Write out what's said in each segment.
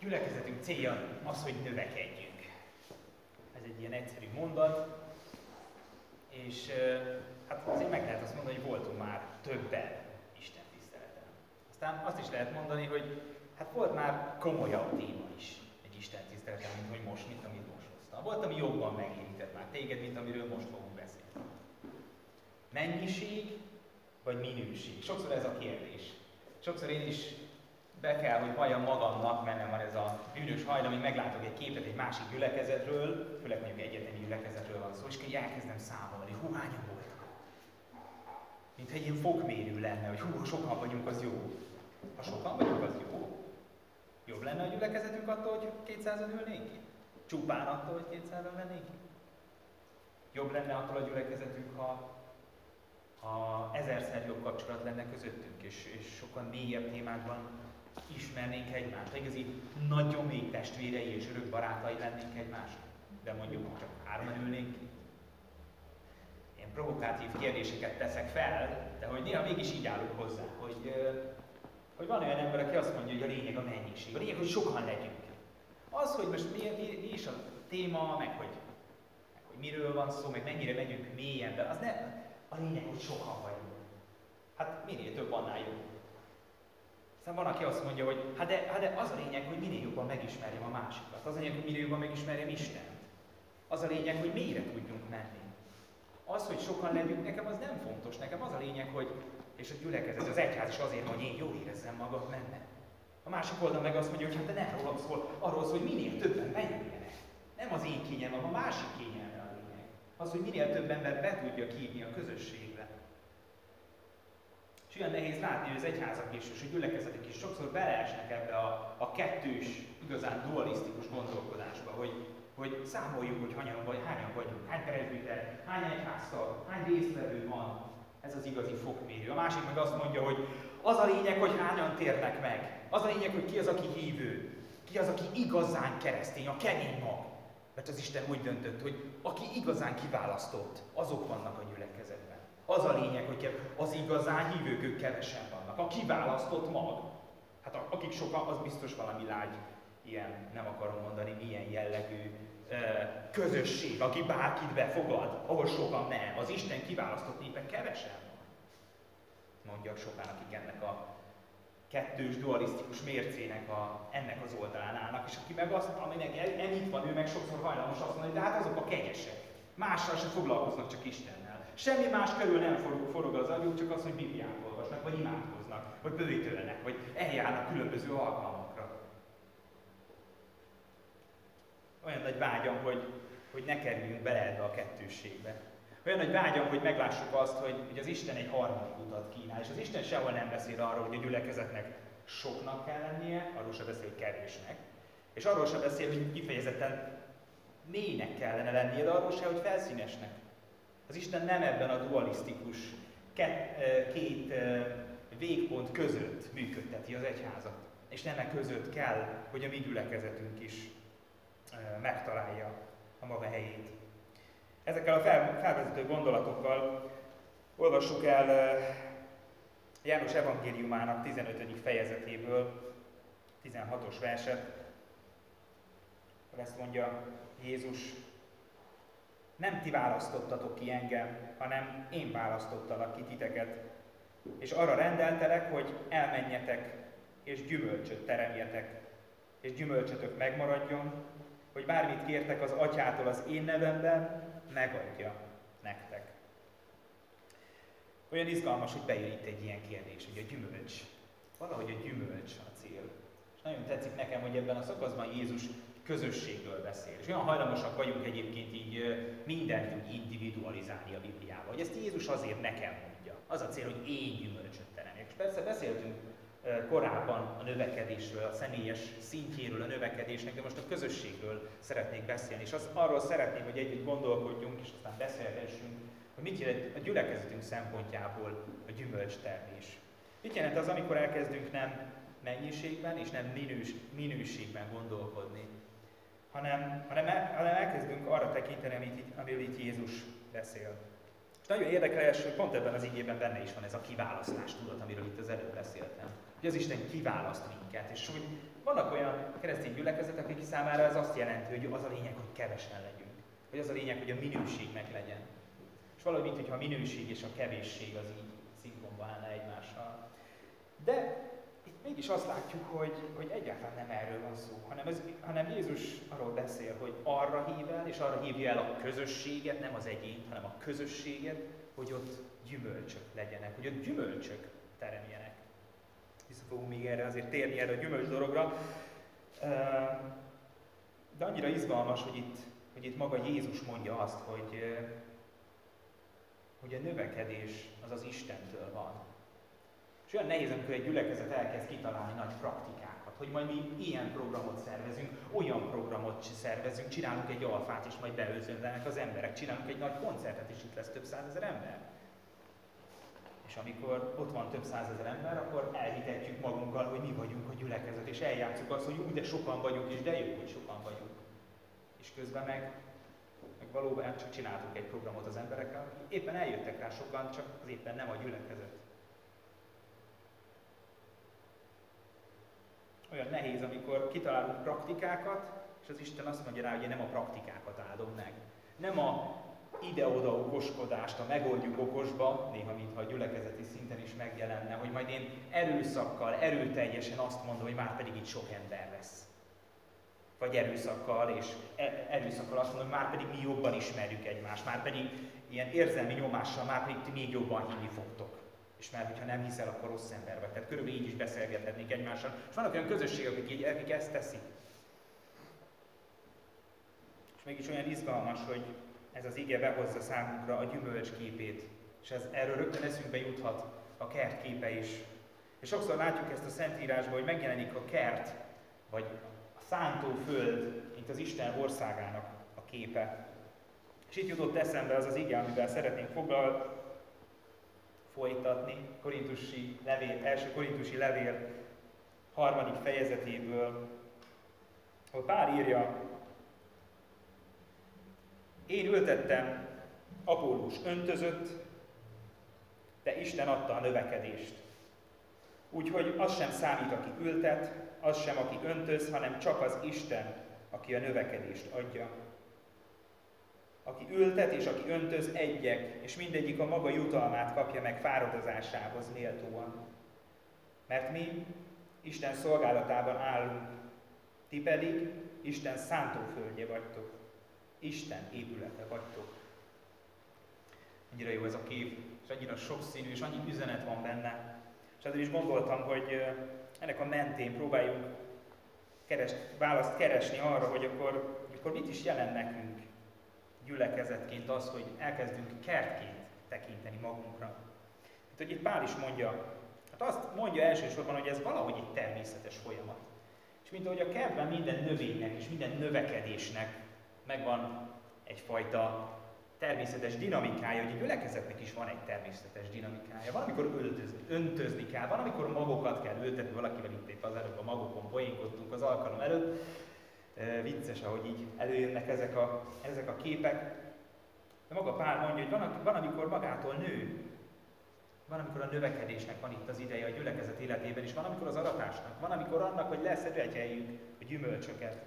gyülekezetünk célja az, hogy növekedjünk. Ez egy ilyen egyszerű mondat, és hát azért meg lehet azt mondani, hogy voltunk már többen Isten tiszteleten. Aztán azt is lehet mondani, hogy hát volt már komolyabb téma is egy Isten tiszteleten, mint hogy most, mint amit most hoztam. Volt, ami jobban megérintett már téged, mint amiről most fogunk beszélni. Mennyiség vagy minőség? Sokszor ez a kérdés. Sokszor én is be kell, hogy valljam magamnak, mert van ez a bűnös hajlam, hogy meglátok egy képet egy másik gyülekezetről, főleg mondjuk egyetemi gyülekezetről van szó, és így elkezdem számolni, hú, hányan voltak. Mint egy ilyen fokmérő lenne, hogy hú, ha sokan vagyunk, az jó. Ha sokan vagyunk, az jó. Jobb lenne a gyülekezetünk attól, hogy 200-an ülnénk ki? Csupán attól, hogy 200-an lennénk ki? Jobb lenne attól a gyülekezetünk, ha, ha ezerszer jobb kapcsolat lenne közöttünk, és, és sokkal mélyebb témákban ismernénk egymást, igazi nagyon még testvérei és örök barátai lennénk egymásnak. De mondjuk csak hárman ülnénk. Én provokatív kérdéseket teszek fel, de hogy néha mégis így állok hozzá, hogy, hogy van olyan ember, aki azt mondja, hogy a lényeg a mennyiség, a lényeg, hogy sokan legyünk. Az, hogy most mi, mi, mi is a téma, meg hogy, meg hogy miről van szó, meg mennyire megyünk mélyen, de az ne, a lényeg, hogy sokan vagyunk. Hát minél több, annál jobb. Aztán van, aki azt mondja, hogy hát de, hát de az a lényeg, hogy minél jobban megismerjem a másikat. Az a lényeg, hogy minél jobban megismerjem Istent. Az a lényeg, hogy mélyre tudjunk menni. Az, hogy sokan legyünk, nekem az nem fontos. Nekem az a lényeg, hogy, és a gyülekezet, az egyház is azért, hogy én jól érezzem magam menne. A másik oldal meg azt mondja, hogy hát de nem rólam szól, arról szól, hogy minél többen bejöjjenek. Nem az én kényelmem, a másik kényelme a lényeg. Az, hogy minél több ember be tudja kívni a közösségbe. És olyan nehéz látni, hogy az egyházak is, és a gyülekezetek is sokszor beleesnek ebbe a, a kettős, igazán dualisztikus gondolkodásba, hogy, hogy számoljuk, hogy hányan, vagy, hányan vagyunk, hány presbiter, hány egyháztal, hány résztvevő van. Ez az igazi fokmérő. A másik meg azt mondja, hogy az a lényeg, hogy hányan térnek meg. Az a lényeg, hogy ki az, aki hívő. Ki az, aki igazán keresztény, a kemény mag. Mert az Isten úgy döntött, hogy aki igazán kiválasztott, azok vannak a. Az a lényeg, hogy az igazán hívők ők kevesen vannak. A kiválasztott mag. Hát akik sokan, az biztos valami lágy, ilyen, nem akarom mondani, milyen jellegű közösség, aki bárkit befogad, ahol sokan nem. Az Isten kiválasztott népen kevesen van. Mondjak sokan, akik ennek a kettős dualisztikus mércének a, ennek az oldalán állnak, és aki meg azt, aminek ennyit van, ő meg sokszor hajlamos azt mondani, de hát azok a kegyesek. Mással sem foglalkoznak, csak Isten. Semmi más körül nem forog, forog az agyuk, csak az, hogy Bibliát olvasnak, vagy imádkoznak, vagy bővítőlenek, vagy eljárnak különböző alkalmakra. Olyan nagy vágyam, hogy, hogy ne kerüljünk bele ebbe a kettősségbe. Olyan nagy vágyam, hogy meglássuk azt, hogy, hogy az Isten egy harmadik utat kínál, és az Isten sehol nem beszél arról, hogy a gyülekezetnek soknak kell lennie, arról sem beszél, hogy kevésnek. És arról sem beszél, hogy kifejezetten mélynek kellene lennie, de arról sem, hogy felszínesnek. Az Isten nem ebben a dualisztikus két végpont között működteti az egyházat. És nem e között kell, hogy a mi gyülekezetünk is megtalálja a maga helyét. Ezekkel a felvezető gondolatokkal olvassuk el János evangéliumának 15. fejezetéből 16-os verset. Ezt mondja Jézus, nem ti választottatok ki engem, hanem én választottalak ki titeket. És arra rendeltelek, hogy elmenjetek, és gyümölcsöt teremjetek, és gyümölcsötök megmaradjon, hogy bármit kértek az atyától az én nevemben, megadja nektek. Olyan izgalmas, hogy bejön itt egy ilyen kérdés, hogy a gyümölcs. Valahogy a gyümölcs a cél. És nagyon tetszik nekem, hogy ebben a szakaszban Jézus közösségről beszél. És olyan hajlamosak vagyunk egyébként így mindent úgy individualizálni a Bibliával, hogy ezt Jézus azért nekem mondja. Az a cél, hogy én gyümölcsöt teremjek. És persze beszéltünk korábban a növekedésről, a személyes szintjéről a növekedésnek, de most a közösségről szeretnék beszélni, és az, arról szeretném, hogy együtt gondolkodjunk, és aztán beszélgessünk, hogy mit jelent a gyülekezetünk szempontjából a gyümölcstermés. Mit jelent az, amikor elkezdünk nem mennyiségben és nem minős, minőségben gondolkodni, hanem, hanem, el, hanem elkezdünk arra tekinteni, amit amiről itt Jézus beszél. És nagyon érdekes, hogy pont ebben az igében benne is van ez a kiválasztás tudat, amiről itt az előbb beszéltem. Hogy az Isten kiválaszt minket, és hogy vannak olyan keresztény gyülekezet, akik számára ez azt jelenti, hogy az a lényeg, hogy kevesen legyünk. Hogy az a lényeg, hogy a minőség meg legyen. És valahogy, mint hogyha a minőség és a kevésség az így szinkronba állna egymással. De mégis azt látjuk, hogy, hogy egyáltalán nem erről van szó, hanem, ez, hanem Jézus arról beszél, hogy arra hív el, és arra hívja el a közösséget, nem az egyént, hanem a közösséget, hogy ott gyümölcsök legyenek, hogy ott gyümölcsök teremjenek. Vissza fogunk még erre azért térni erre a gyümölcs dologra. De annyira izgalmas, hogy itt, hogy itt maga Jézus mondja azt, hogy, hogy a növekedés az az Istentől van. És olyan nehéz, amikor egy gyülekezet elkezd kitalálni nagy praktikákat, hogy majd mi ilyen programot szervezünk, olyan programot szervezünk, csinálunk egy alfát, és majd beőzönlenek az emberek, csinálunk egy nagy koncertet, és itt lesz több százezer ember. És amikor ott van több százezer ember, akkor elhitetjük magunkkal, hogy mi vagyunk a gyülekezet, és eljátszuk azt, hogy úgy, de sokan vagyunk, és de jó, hogy sokan vagyunk. És közben meg, meg valóban csak csináltunk egy programot az emberekkel, éppen eljöttek rá sokan, csak az éppen nem a gyülekezet. Olyan nehéz, amikor kitalálunk praktikákat, és az Isten azt mondja rá, hogy én nem a praktikákat áldom meg. Nem a ide-oda okoskodást, a megoldjuk okosba, néha mintha a gyülekezeti szinten is megjelenne, hogy majd én erőszakkal, erőteljesen azt mondom, hogy már pedig itt sok ember lesz. Vagy erőszakkal, és e- erőszakkal azt mondom, hogy már pedig mi jobban ismerjük egymást, már pedig ilyen érzelmi nyomással, már pedig ti még jobban hinni fogtok. És mert hogyha nem hiszel, akkor rossz ember vagy. Tehát körülbelül így is beszélgethetnék egymással. És vannak olyan közösségek, akik, így, akik ezt teszik. És mégis olyan izgalmas, hogy ez az ige behozza számunkra a gyümölcs képét. És ez, erről rögtön eszünkbe juthat a kert képe is. És sokszor látjuk ezt a Szentírásban, hogy megjelenik a kert, vagy a szántóföld, mint az Isten országának a képe. És itt jutott eszembe az az ige, amivel szeretnénk foglal, folytatni, korintusi levél, első korintusi levél harmadik fejezetéből, ahol Pál írja, én ültettem, Apollós öntözött, de Isten adta a növekedést. Úgyhogy az sem számít, aki ültet, az sem, aki öntöz, hanem csak az Isten, aki a növekedést adja. Aki ültet és aki öntöz egyek, és mindegyik a maga jutalmát kapja meg fáradozásához méltóan. Mert mi Isten szolgálatában állunk, ti pedig Isten szántóföldje vagytok. Isten épülete vagytok. Annyira jó ez a kép, és annyira sokszínű, és annyi üzenet van benne. És ezért is gondoltam, hogy ennek a mentén próbáljunk keres, választ keresni arra, hogy akkor, akkor mit is jelent nekünk gyülekezetként az, hogy elkezdünk kertként tekinteni magunkra. Hát, hogy itt Pál is mondja, hát azt mondja elsősorban, hogy ez valahogy egy természetes folyamat. És mint ahogy a kertben minden növénynek és minden növekedésnek megvan egyfajta természetes dinamikája, hogy a gyülekezetnek is van egy természetes dinamikája. Van, amikor öltözni, öntözni kell, van, amikor magokat kell ültetni, valakivel itt épp az előbb a magokon poénkodtunk az alkalom előtt, vicces, ahogy így előjönnek ezek a, ezek a képek. De maga Pál mondja, hogy van, van, amikor magától nő. Van, amikor a növekedésnek van itt az ideje a gyülekezet életében, és van, amikor az aratásnak. Van, amikor annak, hogy lesz egy a gyümölcsöket.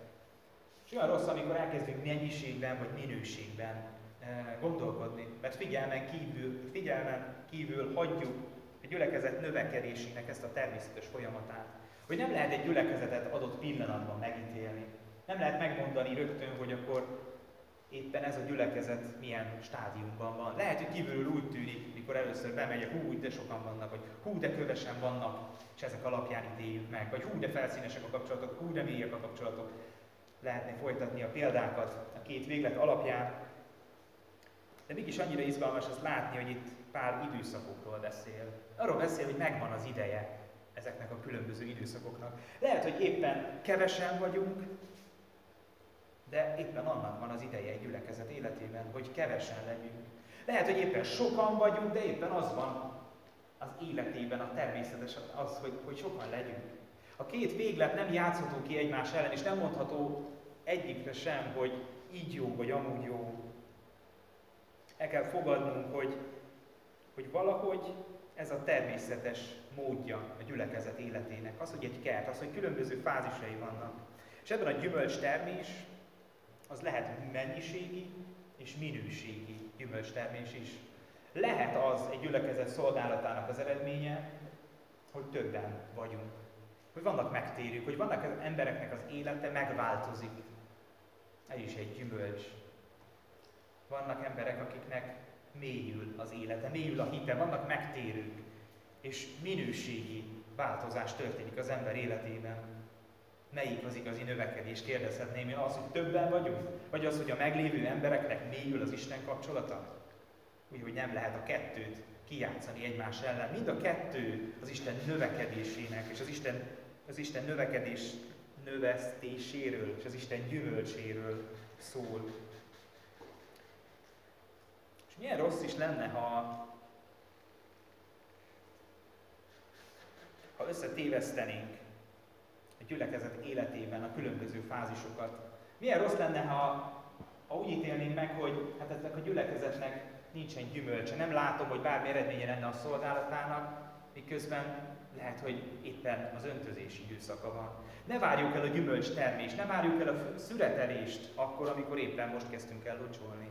És olyan rossz, amikor elkezdünk mennyiségben vagy minőségben gondolkodni, mert figyelmen kívül, figyelmen kívül hagyjuk a gyülekezet növekedésének ezt a természetes folyamatát. Hogy nem lehet egy gyülekezetet adott pillanatban megítélni. Nem lehet megmondani rögtön, hogy akkor éppen ez a gyülekezet milyen stádiumban van. Lehet, hogy kívülről úgy tűnik, mikor először bemegyek, hú, de sokan vannak, vagy hú, de kövesen vannak, és ezek alapján ítéljük meg, vagy hú, de felszínesek a kapcsolatok, hú, de mélyek a kapcsolatok. Lehetne folytatni a példákat a két véglet alapján. De mégis annyira izgalmas azt látni, hogy itt pár időszakokról beszél. Arról beszél, hogy megvan az ideje ezeknek a különböző időszakoknak. Lehet, hogy éppen kevesen vagyunk, de éppen annak van az ideje egy gyülekezet életében, hogy kevesen legyünk. Lehet, hogy éppen sokan vagyunk, de éppen az van az életében a természetes az, hogy, hogy sokan legyünk. A két véglet nem játszható ki egymás ellen, és nem mondható egyikre sem, hogy így jó, vagy amúgy jó. El kell fogadnunk, hogy, hogy valahogy ez a természetes módja a gyülekezet életének. Az, hogy egy kert, az, hogy különböző fázisai vannak. És ebben a gyümölcs termés az lehet mennyiségi és minőségi gyümölcs termés is. Lehet az egy gyülekezet szolgálatának az eredménye, hogy többen vagyunk. Hogy vannak megtérők, hogy vannak az embereknek az élete megváltozik. Ez is egy gyümölcs. Vannak emberek, akiknek mélyül az élete, mélyül a hite, vannak megtérők, és minőségi változás történik az ember életében. Melyik az igazi növekedés, kérdezhetném én, az, hogy többen vagyunk? Vagy az, hogy a meglévő embereknek mélyül az Isten kapcsolata? Úgyhogy nem lehet a kettőt kijátszani egymás ellen. Mind a kettő az Isten növekedésének, és az Isten, az Isten növekedés növesztéséről, és az Isten gyümölcséről szól. És milyen rossz is lenne, ha ha összetévesztenénk a gyülekezet életében a különböző fázisokat. Milyen rossz lenne, ha, ha úgy ítélnénk meg, hogy hát ennek a gyülekezetnek nincsen gyümölcse, nem látom, hogy bármi eredménye lenne a szolgálatának, miközben lehet, hogy éppen az öntözési időszaka van. Ne várjuk el a gyümölcs termést, ne várjuk el a szüretelést akkor, amikor éppen most kezdtünk el locsolni.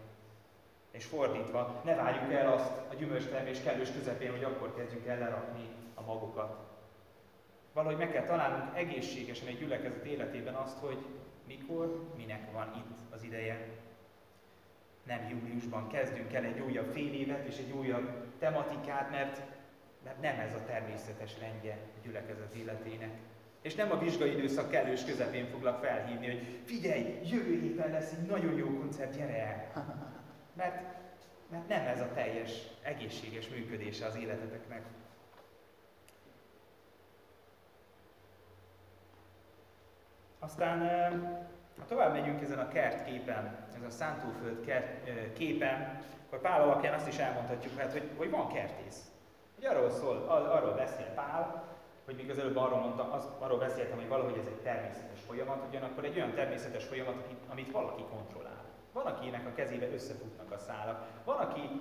És fordítva, ne várjuk el azt a gyümölcstermés kellős közepén, hogy akkor kezdjük el lerakni a magokat. Valahogy meg kell találnunk egészségesen egy gyülekezet életében azt, hogy mikor, minek van itt az ideje. Nem júliusban kezdünk el egy újabb fél évet és egy újabb tematikát, mert, mert nem ez a természetes rendje a gyülekezet életének. És nem a vizsgai időszak kellős közepén foglak felhívni, hogy figyelj, jövő héten lesz egy nagyon jó koncert, gyere el! Mert, mert nem ez a teljes, egészséges működése az életeteknek. Aztán ha tovább megyünk ezen a kertképen, ez a szántóföld kert, képen, akkor Pál alapján azt is elmondhatjuk, hát, hogy, hogy van kertész. Hogy arról szól, arról beszél Pál, hogy még az előbb arról, mondtam, az, arról beszéltem, hogy valahogy ez egy természetes folyamat, ugyanakkor egy olyan természetes folyamat, amit valaki kontrollál. Van, akinek a kezébe összefutnak a szálak, van, aki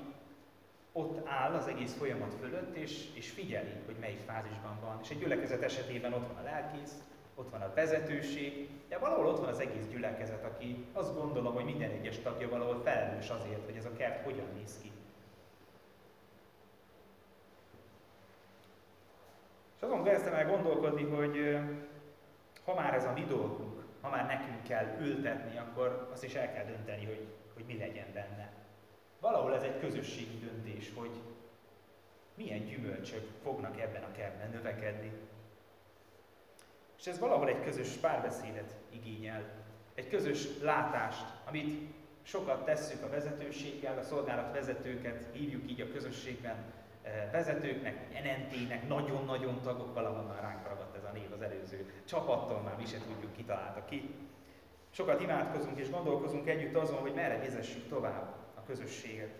ott áll az egész folyamat fölött, és, és figyeli, hogy melyik fázisban van. És egy gyülekezet esetében ott van a lelkész, ott van a vezetőség, de valahol ott van az egész gyülekezet, aki azt gondolom, hogy minden egyes tagja valahol felelős azért, hogy ez a kert hogyan néz ki. És azon kezdtem el gondolkodni, hogy ha már ez a mi dolgunk, ha már nekünk kell ültetni, akkor azt is el kell dönteni, hogy, hogy mi legyen benne. Valahol ez egy közösségi döntés, hogy milyen gyümölcsök fognak ebben a kertben növekedni. És ez valahol egy közös párbeszédet igényel, egy közös látást, amit sokat tesszük a vezetőséggel, a szolgálat vezetőket, hívjuk így a közösségben eh, vezetőknek, NNT-nek, nagyon-nagyon tagok, valahol már ránk ragadt ez a név az előző csapattól, már mi se tudjuk, kitalálta ki. Sokat imádkozunk és gondolkozunk együtt azon, hogy merre vezessük tovább a közösséget.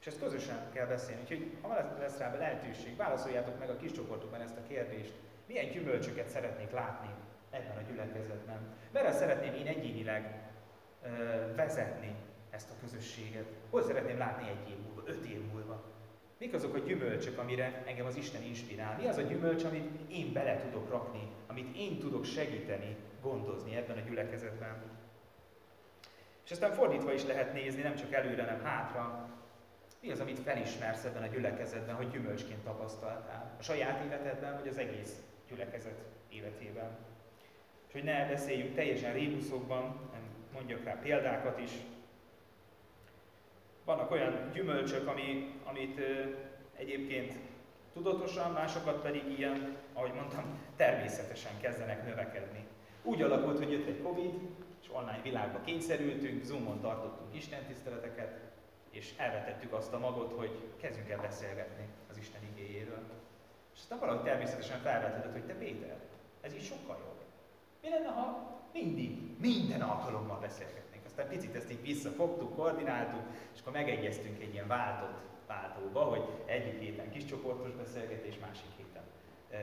És ezt közösen kell beszélni. Úgyhogy ha lesz rá lehetőség, válaszoljátok meg a kis csoportokban ezt a kérdést. Milyen gyümölcsöket szeretnék látni ebben a gyülekezetben? Merre szeretném én egyénileg ö, vezetni ezt a közösséget? Hol szeretném látni egy év múlva, öt év múlva? Mik azok a gyümölcsök, amire engem az Isten inspirál? Mi az a gyümölcs, amit én bele tudok rakni, amit én tudok segíteni, gondozni ebben a gyülekezetben? És aztán fordítva is lehet nézni, nem csak előre, nem hátra. Mi az, amit felismersz ebben a gyülekezetben, hogy gyümölcsként tapasztaltál? A saját életedben, vagy az egész gyülekezet életében. És hogy ne beszéljünk teljesen rébuszokban, nem mondjak rá példákat is. Vannak olyan gyümölcsök, ami, amit ö, egyébként tudatosan, másokat pedig ilyen, ahogy mondtam, természetesen kezdenek növekedni. Úgy alakult, hogy jött egy Covid, és online világba kényszerültünk, Zoomon tartottunk istentiszteleteket, és elvetettük azt a magot, hogy kezdjünk el beszélgetni az Isten igéjéről. És aztán valahogy természetesen felvetődött, hogy te Péter, ez így sokkal jobb. Mi lenne, ha mindig, minden alkalommal beszélgetnénk? Aztán picit ezt így visszafogtuk, koordináltuk, és akkor megegyeztünk egy ilyen váltott váltóba, hogy egyik héten kis csoportos beszélgetés, másik héten e,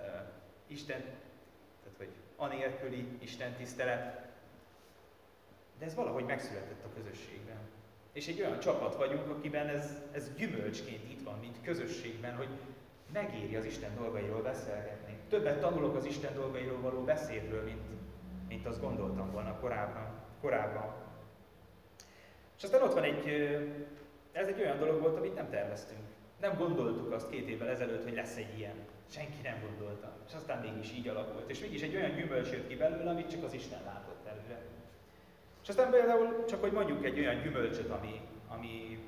e, Isten, tehát hogy anélküli Isten tisztelet. De ez valahogy megszületett a közösségben. És egy olyan csapat vagyunk, akiben ez, ez gyümölcsként itt van, mint közösségben, hogy megéri az Isten dolgairól beszélgetni. Többet tanulok az Isten dolgairól való beszédről, mint, mint azt gondoltam volna korábban. korábban. És aztán ott van egy, ez egy olyan dolog volt, amit nem terveztünk. Nem gondoltuk azt két évvel ezelőtt, hogy lesz egy ilyen. Senki nem gondolta. És aztán mégis így alakult. És mégis egy olyan gyümölcs jött ki belőle, amit csak az Isten látott előre. És aztán például csak, hogy mondjuk egy olyan gyümölcsöt, ami, ami,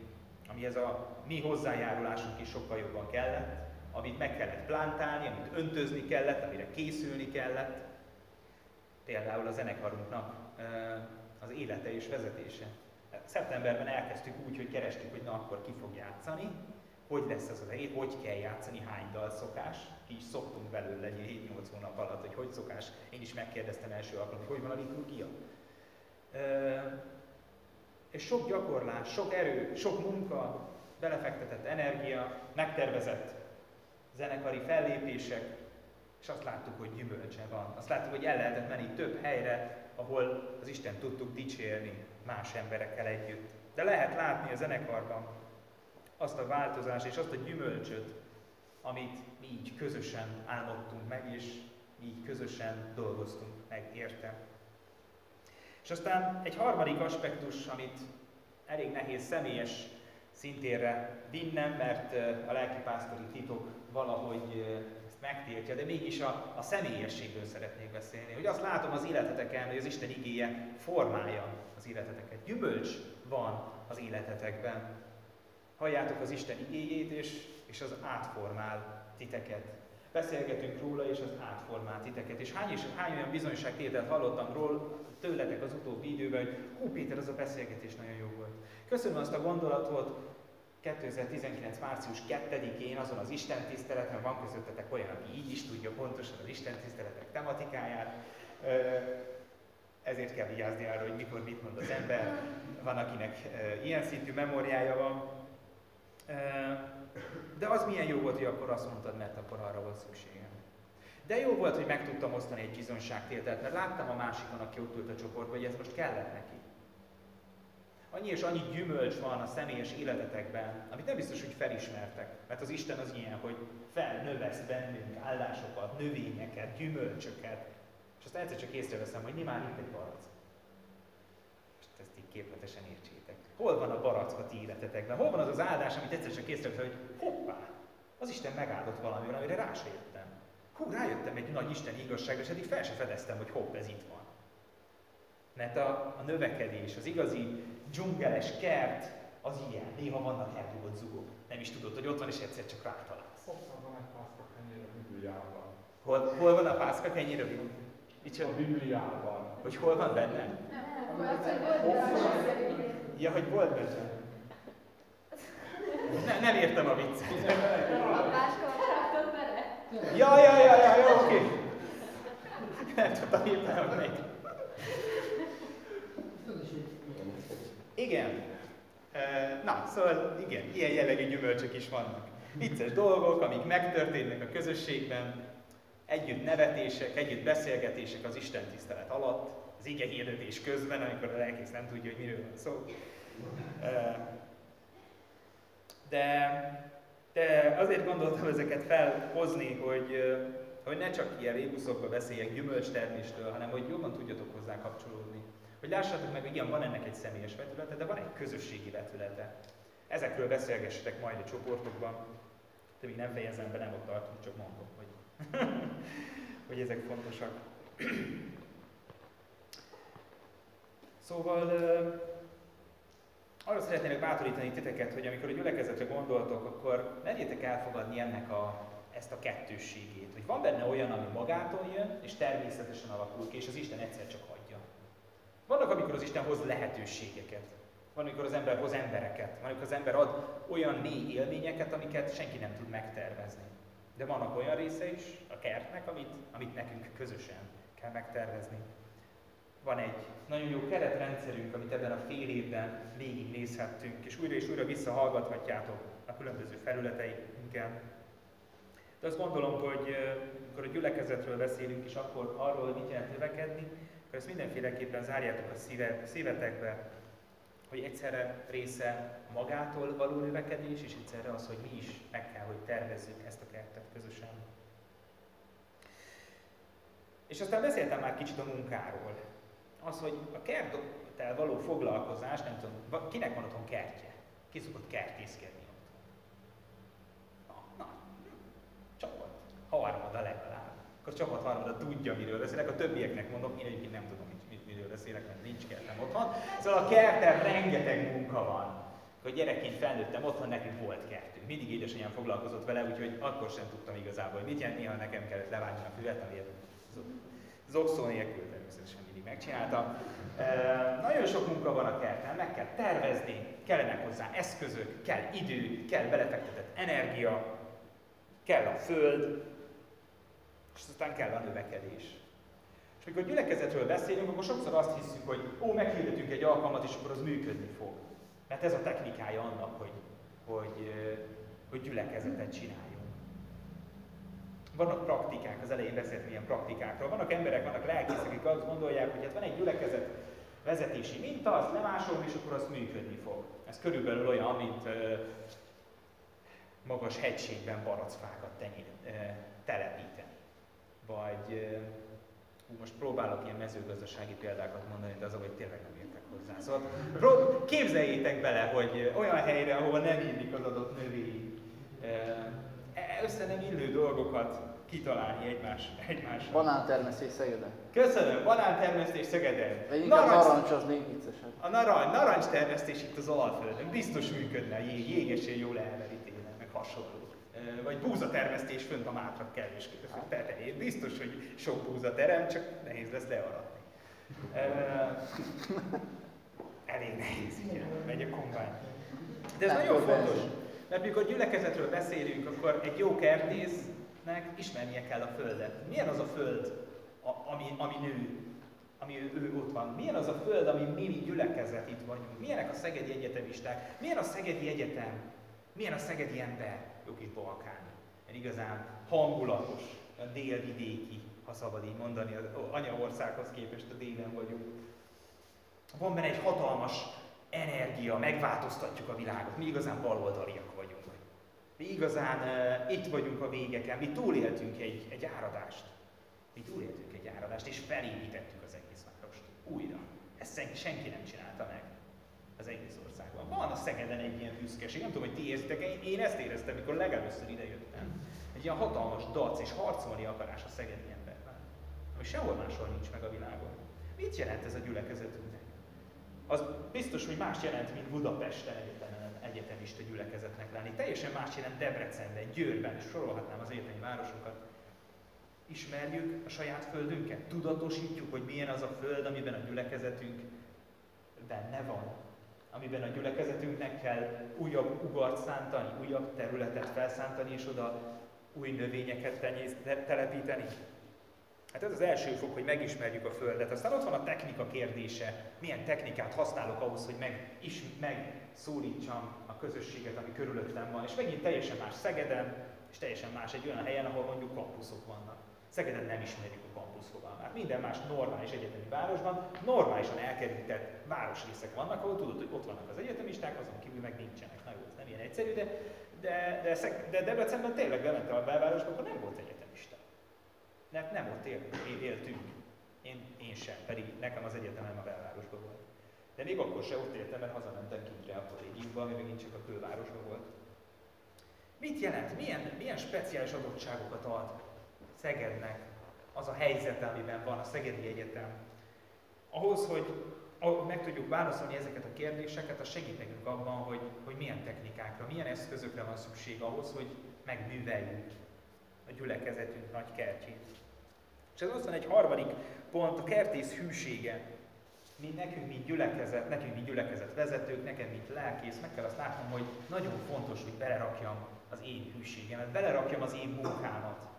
ami ez a mi hozzájárulásunk is sokkal jobban kellett, amit meg kellett plántálni, amit öntözni kellett, amire készülni kellett. Például a zenekarunknak az élete és vezetése. Szeptemberben elkezdtük úgy, hogy kerestük, hogy na akkor ki fog játszani, hogy lesz az az hét, hogy kell játszani, hány dal szokás. Ki is szoktunk belőle 7-8 hónap alatt, hogy hogy szokás. Én is megkérdeztem első alkalommal, hogy hogy van a liturgia. És sok gyakorlás, sok erő, sok munka, belefektetett energia, megtervezett zenekari fellépések, és azt láttuk, hogy gyümölcse van. Azt láttuk, hogy el lehetett menni több helyre, ahol az Isten tudtuk dicsérni más emberekkel együtt. De lehet látni a zenekarban azt a változást és azt a gyümölcsöt, amit mi így közösen álmodtunk meg, és mi így közösen dolgoztunk meg érte. És aztán egy harmadik aspektus, amit elég nehéz személyes szintérre vinnem, mert a lelkipásztori titok valahogy ezt megtiltja, de mégis a, a személyességről szeretnék beszélni. Hogy azt látom az életeteken, hogy az Isten igéje formálja az életeteket. Gyümölcs van az életetekben. Halljátok az Isten igéjét, és, és az átformál titeket. Beszélgetünk róla, és az átformál titeket. És hány, és hány olyan bizonyságtételt hallottam róla tőletek az utóbbi időben, hogy hú Péter, az a beszélgetés nagyon jó volt. Köszönöm azt a gondolatot, 2019. március 2-én azon az Isten tiszteleten, van közöttetek olyan, aki így is tudja pontosan az Isten tiszteletek tematikáját, ezért kell vigyázni arra, hogy mikor mit mond az ember. Van, akinek ilyen szintű memóriája van. De az milyen jó volt, hogy akkor azt mondtad, mert akkor arra volt szükségem. De jó volt, hogy meg tudtam osztani egy bizonyságtételt, mert láttam a másikon, aki ott ült a csoportban, hogy ez most kellett neki. Annyi és annyi gyümölcs van a személyes életetekben, amit nem biztos, hogy felismertek. Mert az Isten az ilyen, hogy felnövesz bennünk állásokat, növényeket, gyümölcsöket. És aztán egyszer csak észreveszem, hogy már itt egy barack. És ezt így képletesen értsétek. Hol van a barack a ti életetekben? Hol van az az áldás, amit egyszer csak észreveszem, hogy hoppá, az Isten megáldott valamivel, amire rá se jöttem. Hú, rájöttem egy nagy Isten igazságra, és eddig fel se fedeztem, hogy hopp, ez itt van. Mert a, a növekedés, az igazi dzsungeles kert, az ilyen. Néha vannak elrúgott zugok. Nem is tudod, hogy ott van, és egyszer csak rátalálsz. van egy pászka kenyér a Bibliában. Hol, hol van a pászka kenyér a Bibliában? A Bibliában. Hogy hol van benne? Ja, hogy volt benne. Ne, nem értem a viccet. A páska bele? Ja, ja, ja, ja, jó, oké. Nem tudtam éppen, hogy megy. Igen. Na, szóval igen, ilyen jellegű gyümölcsök is vannak. Vicces dolgok, amik megtörténnek a közösségben, együtt nevetések, együtt beszélgetések az Isten tisztelet alatt, az ige hirdetés közben, amikor a lelkész nem tudja, hogy miről van szó. De, de azért gondoltam ezeket felhozni, hogy, hogy ne csak ilyen rébuszokba beszéljek gyümölcsterméstől, hanem hogy jobban tudjatok hozzá kapcsolódni. Hogy lássátok meg, hogy igen, van ennek egy személyes vetülete, de van egy közösségi vetülete. Ezekről beszélgessetek majd a csoportokban. De még nem fejezem be, nem ott tartunk, csak mondom, hogy, hogy ezek fontosak. Szóval arra szeretnék bátorítani titeket, hogy amikor a gyülekezetre gondoltok, akkor merjétek elfogadni ennek a, ezt a kettősségét. Hogy van benne olyan, ami magától jön, és természetesen alakul ki, és az Isten egyszer csak vannak, amikor az Isten hoz lehetőségeket. Van, amikor az ember hoz embereket. Van, amikor az ember ad olyan mély élményeket, amiket senki nem tud megtervezni. De vannak olyan része is a kertnek, amit, amit nekünk közösen kell megtervezni. Van egy nagyon jó keretrendszerünk, amit ebben a fél évben végignézhettünk, és újra és újra visszahallgathatjátok a különböző felületeinken. De azt gondolom, hogy amikor a gyülekezetről beszélünk, és akkor arról, hogy mit jelent növekedni, akkor ezt mindenféleképpen zárjátok a szíve, szívetekbe, hogy egyszerre része magától való növekedés, és egyszerre az, hogy mi is meg kell, hogy tervezzük ezt a kertet közösen. És aztán beszéltem már kicsit a munkáról. Az, hogy a kerttel való foglalkozás, nem tudom, kinek van otthon kertje? Ki szokott kertészkedni otthon? Na, na, csapat. Harmada legalább. Akkor a csapat harmada tudja, miről beszélek. A többieknek mondom, én egyébként nem tudom, mit, miről beszélek, mert nincs kertem otthon. Szóval a kerten rengeteg munka van. Hogy gyerekként felnőttem, otthon nekünk volt kertünk. Mindig édesanyám foglalkozott vele, úgyhogy akkor sem tudtam igazából, hogy mit jelent. Néha nekem kellett levágni a füvet, ami zokszó nélkül természetesen mindig megcsináltam. E, nagyon sok munka van a kerten, meg kell tervezni, kellenek hozzá eszközök, kell idő, kell belefektetett energia, kell a föld, és aztán kell a növekedés. És amikor gyülekezetről beszélünk, akkor sokszor azt hiszük, hogy ó, meghirdetünk egy alkalmat, és akkor az működni fog. Mert ez a technikája annak, hogy, hogy, hogy gyülekezetet csináljunk. Vannak praktikák, az elején beszéltem ilyen praktikákról. Vannak emberek, vannak lelkészek, akik azt gondolják, hogy hát van egy gyülekezet vezetési minta, azt lemásolom, és akkor az működni fog. Ez körülbelül olyan, mint magas hegységben baracfákat telepíteni. Vagy most próbálok ilyen mezőgazdasági példákat mondani, de azok, hogy tényleg nem értek hozzá. Szóval képzeljétek bele, hogy olyan helyre, ahol nem illik az adott növény, össze nem illő dolgokat kitalálni egymás, egymással. Banántermesztés Szegeden. Köszönöm, banántermesztés Szegeden. Vagy inkább narancs, narancs az még viccesebb. A narancs, narancs termesztés itt az Alföldön. Biztos működne, jég, jégesén jól elveri télen, meg hasonló. Vagy búzatermesztés fönt a Mátra kellős tetején. Biztos, hogy sok búza terem, csak nehéz lesz learatni. Elég nehéz, igen, megy a kombány. De ez Nem nagyon fontos. Mert mikor gyülekezetről beszélünk, akkor egy jó kertésznek ismernie kell a földet. Milyen az a föld, ami, ami nő, ami ő, ő ott van? Milyen az a föld, ami mi, mi gyülekezet itt vagyunk? Milyenek a szegedi egyetemisták? Milyen a szegedi egyetem? Milyen a szegedi ember? Jó kis Balkán. Mert igazán hangulatos, a délvidéki, ha szabad így mondani, az anyaországhoz képest a délen vagyunk. Van benne egy hatalmas energia, megváltoztatjuk a világot. Mi igazán baloldaliak vagyunk. Mi igazán uh, itt vagyunk a végeken. Mi túléltünk egy, egy áradást. Mi túléltünk egy áradást, és felépítettük az egész várost. Újra. Ezt senki nem csinálta meg az egész országban. Van a Szegeden egy ilyen büszkeség, nem tudom, hogy ti érzitek, én, ezt éreztem, mikor legelőször idejöttem. Egy ilyen hatalmas dac és harcolni akarás a szegedi emberben, ami sehol máshol nincs meg a világon. Mit jelent ez a gyülekezetünknek? az biztos, hogy más jelent, mint Budapesten egyetlen egyetemista gyülekezetnek lenni. Teljesen más jelent Debrecenben, Győrben, és sorolhatnám az egyetemi városokat. Ismerjük a saját földünket, tudatosítjuk, hogy milyen az a föld, amiben a gyülekezetünk benne van. Amiben a gyülekezetünknek kell újabb ugart szántani, újabb területet felszántani, és oda új növényeket tenyész, telepíteni. Hát ez az első fok, hogy megismerjük a Földet. Aztán ott van a technika kérdése. Milyen technikát használok ahhoz, hogy meg, is, megszólítsam a közösséget, ami körülöttem van. És megint teljesen más Szegeden, és teljesen más egy olyan helyen, ahol mondjuk kampuszok vannak. Szegeden nem ismerjük a kampusz fogalmát. Minden más normális egyetemi városban normálisan elkerített városrészek vannak, ahol tudod, hogy ott vannak az egyetemisták, azon kívül meg nincsenek. Na jó, ez nem ilyen egyszerű, de, de, de, de Debrecenben tényleg bemente a belvárosba, akkor nem volt egyetemista. Mert nem ott él, éltünk. Én, én sem, pedig nekem az egyetemem a belvárosban volt. De még akkor se ott éltem, mert hazamentem kintre a kollégiumba, ami megint csak a külvárosban volt. Mit jelent? Milyen, milyen speciális adottságokat ad Szegednek az a helyzet, amiben van a Szegedi Egyetem? Ahhoz, hogy meg tudjuk válaszolni ezeket a kérdéseket, az segít nekünk abban, hogy, hogy milyen technikákra, milyen eszközökre van szükség ahhoz, hogy megműveljük a gyülekezetünk nagy kertjét. És ez aztán egy harmadik pont, a kertész hűsége. Mi nekünk, mint gyülekezet, nekünk, mint gyülekezet vezetők, nekem, mint lelkész, meg kell azt látnom, hogy nagyon fontos, hogy belerakjam az én hűségemet, belerakjam az én munkámat.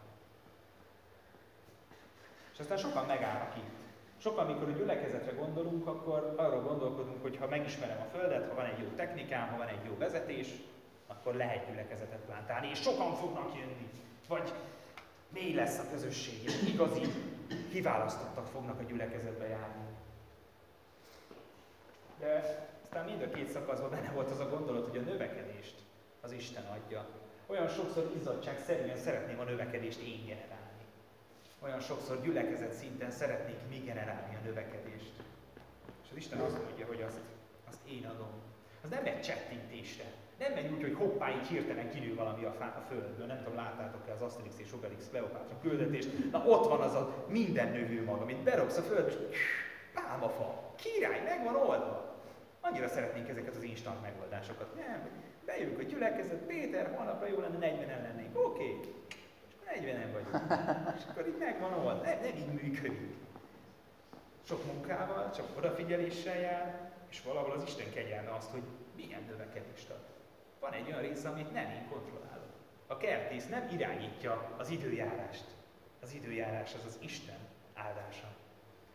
És aztán sokan megállnak itt. Sokan, amikor a gyülekezetre gondolunk, akkor arról gondolkodunk, hogy ha megismerem a Földet, ha van egy jó technikám, ha van egy jó vezetés, akkor lehet gyülekezetet plántálni, és sokan fognak jönni. Vagy mély lesz a közösség, és igazi kiválasztottak fognak a gyülekezetbe járni. De aztán mind a két szakaszban benne volt az a gondolat, hogy a növekedést az Isten adja. Olyan sokszor izzadság szerűen szeretném a növekedést én generálni. Olyan sokszor gyülekezet szinten szeretnék mi generálni a növekedést. És az Isten azt mondja, hogy azt, azt én adom. Az nem egy csettintésre. Nem megy úgy, hogy hoppá, így hirtelen kinő valami a, fá, a földből. Nem tudom, láttátok-e az Asterix és Obelix Kleopátra küldetést. Na ott van az a minden növő mag, amit berogsz a földbe, és pálmafa, király, meg van oldva. Annyira szeretnénk ezeket az instant megoldásokat. Nem, bejövünk a gyülekezet, Péter, holnapra jó lenne 40-en lennénk. Oké, okay. És akkor 40-en vagyunk. És akkor így megvan oldva. Nem, nem így működik. Sok munkával, csak odafigyeléssel jár, és valahol az Isten kegyelme azt, hogy milyen növekedést ad. Van egy olyan része, amit nem én kontrollálok. A kertész nem irányítja az időjárást. Az időjárás az az Isten áldása.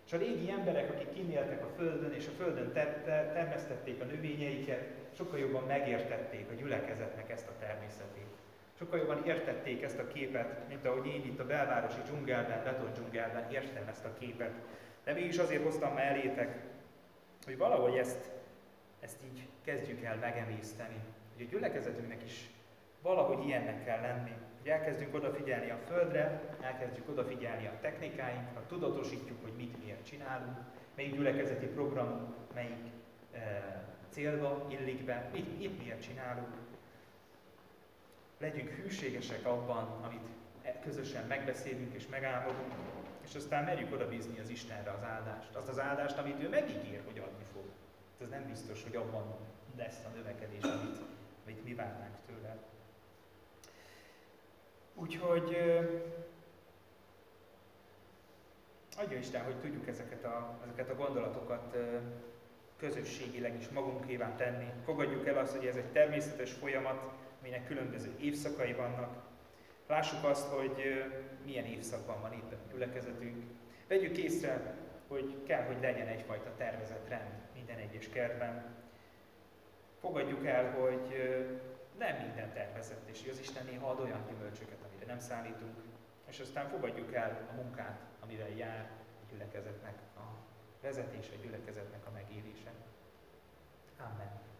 És a régi emberek, akik kinéltek a földön, és a földön ter- ter- termesztették a növényeiket, sokkal jobban megértették a gyülekezetnek ezt a természetét. Sokkal jobban értették ezt a képet, mint ahogy én itt a belvárosi dzsungelben, beton dzsungelben értem ezt a képet. De mégis azért hoztam már elétek, hogy valahogy ezt, ezt így kezdjük el megemészteni. Hogy a gyülekezetünknek is valahogy ilyennek kell lenni. Hogy elkezdünk odafigyelni a földre, elkezdjük odafigyelni a technikáinkra, tudatosítjuk, hogy mit miért csinálunk, melyik gyülekezeti program, melyik e, célba illik be, mit, mit miért csinálunk. Legyünk hűségesek abban, amit e, közösen megbeszélünk és megálmodunk, és aztán merjük oda bízni az Istenre az áldást. Azt az áldást, amit ő megígér, hogy adni fog. Ez nem biztos, hogy abban lesz a növekedés, amit, amit mi várnánk tőle. Úgyhogy adja Isten, hogy tudjuk ezeket a, ezeket a gondolatokat közösségileg is magunkévá tenni. Fogadjuk el azt, hogy ez egy természetes folyamat, aminek különböző évszakai vannak. Lássuk azt, hogy milyen évszakban van éppen a gyülekezetünk. Vegyük észre, hogy kell, hogy legyen egyfajta tervezett rend minden egyes kertben. Fogadjuk el, hogy nem minden tervezett, és az Isten néha ad olyan gyümölcsöket, amire nem számítunk, és aztán fogadjuk el a munkát, amivel jár a gyülekezetnek a vezetése, a gyülekezetnek a megélése. Amen.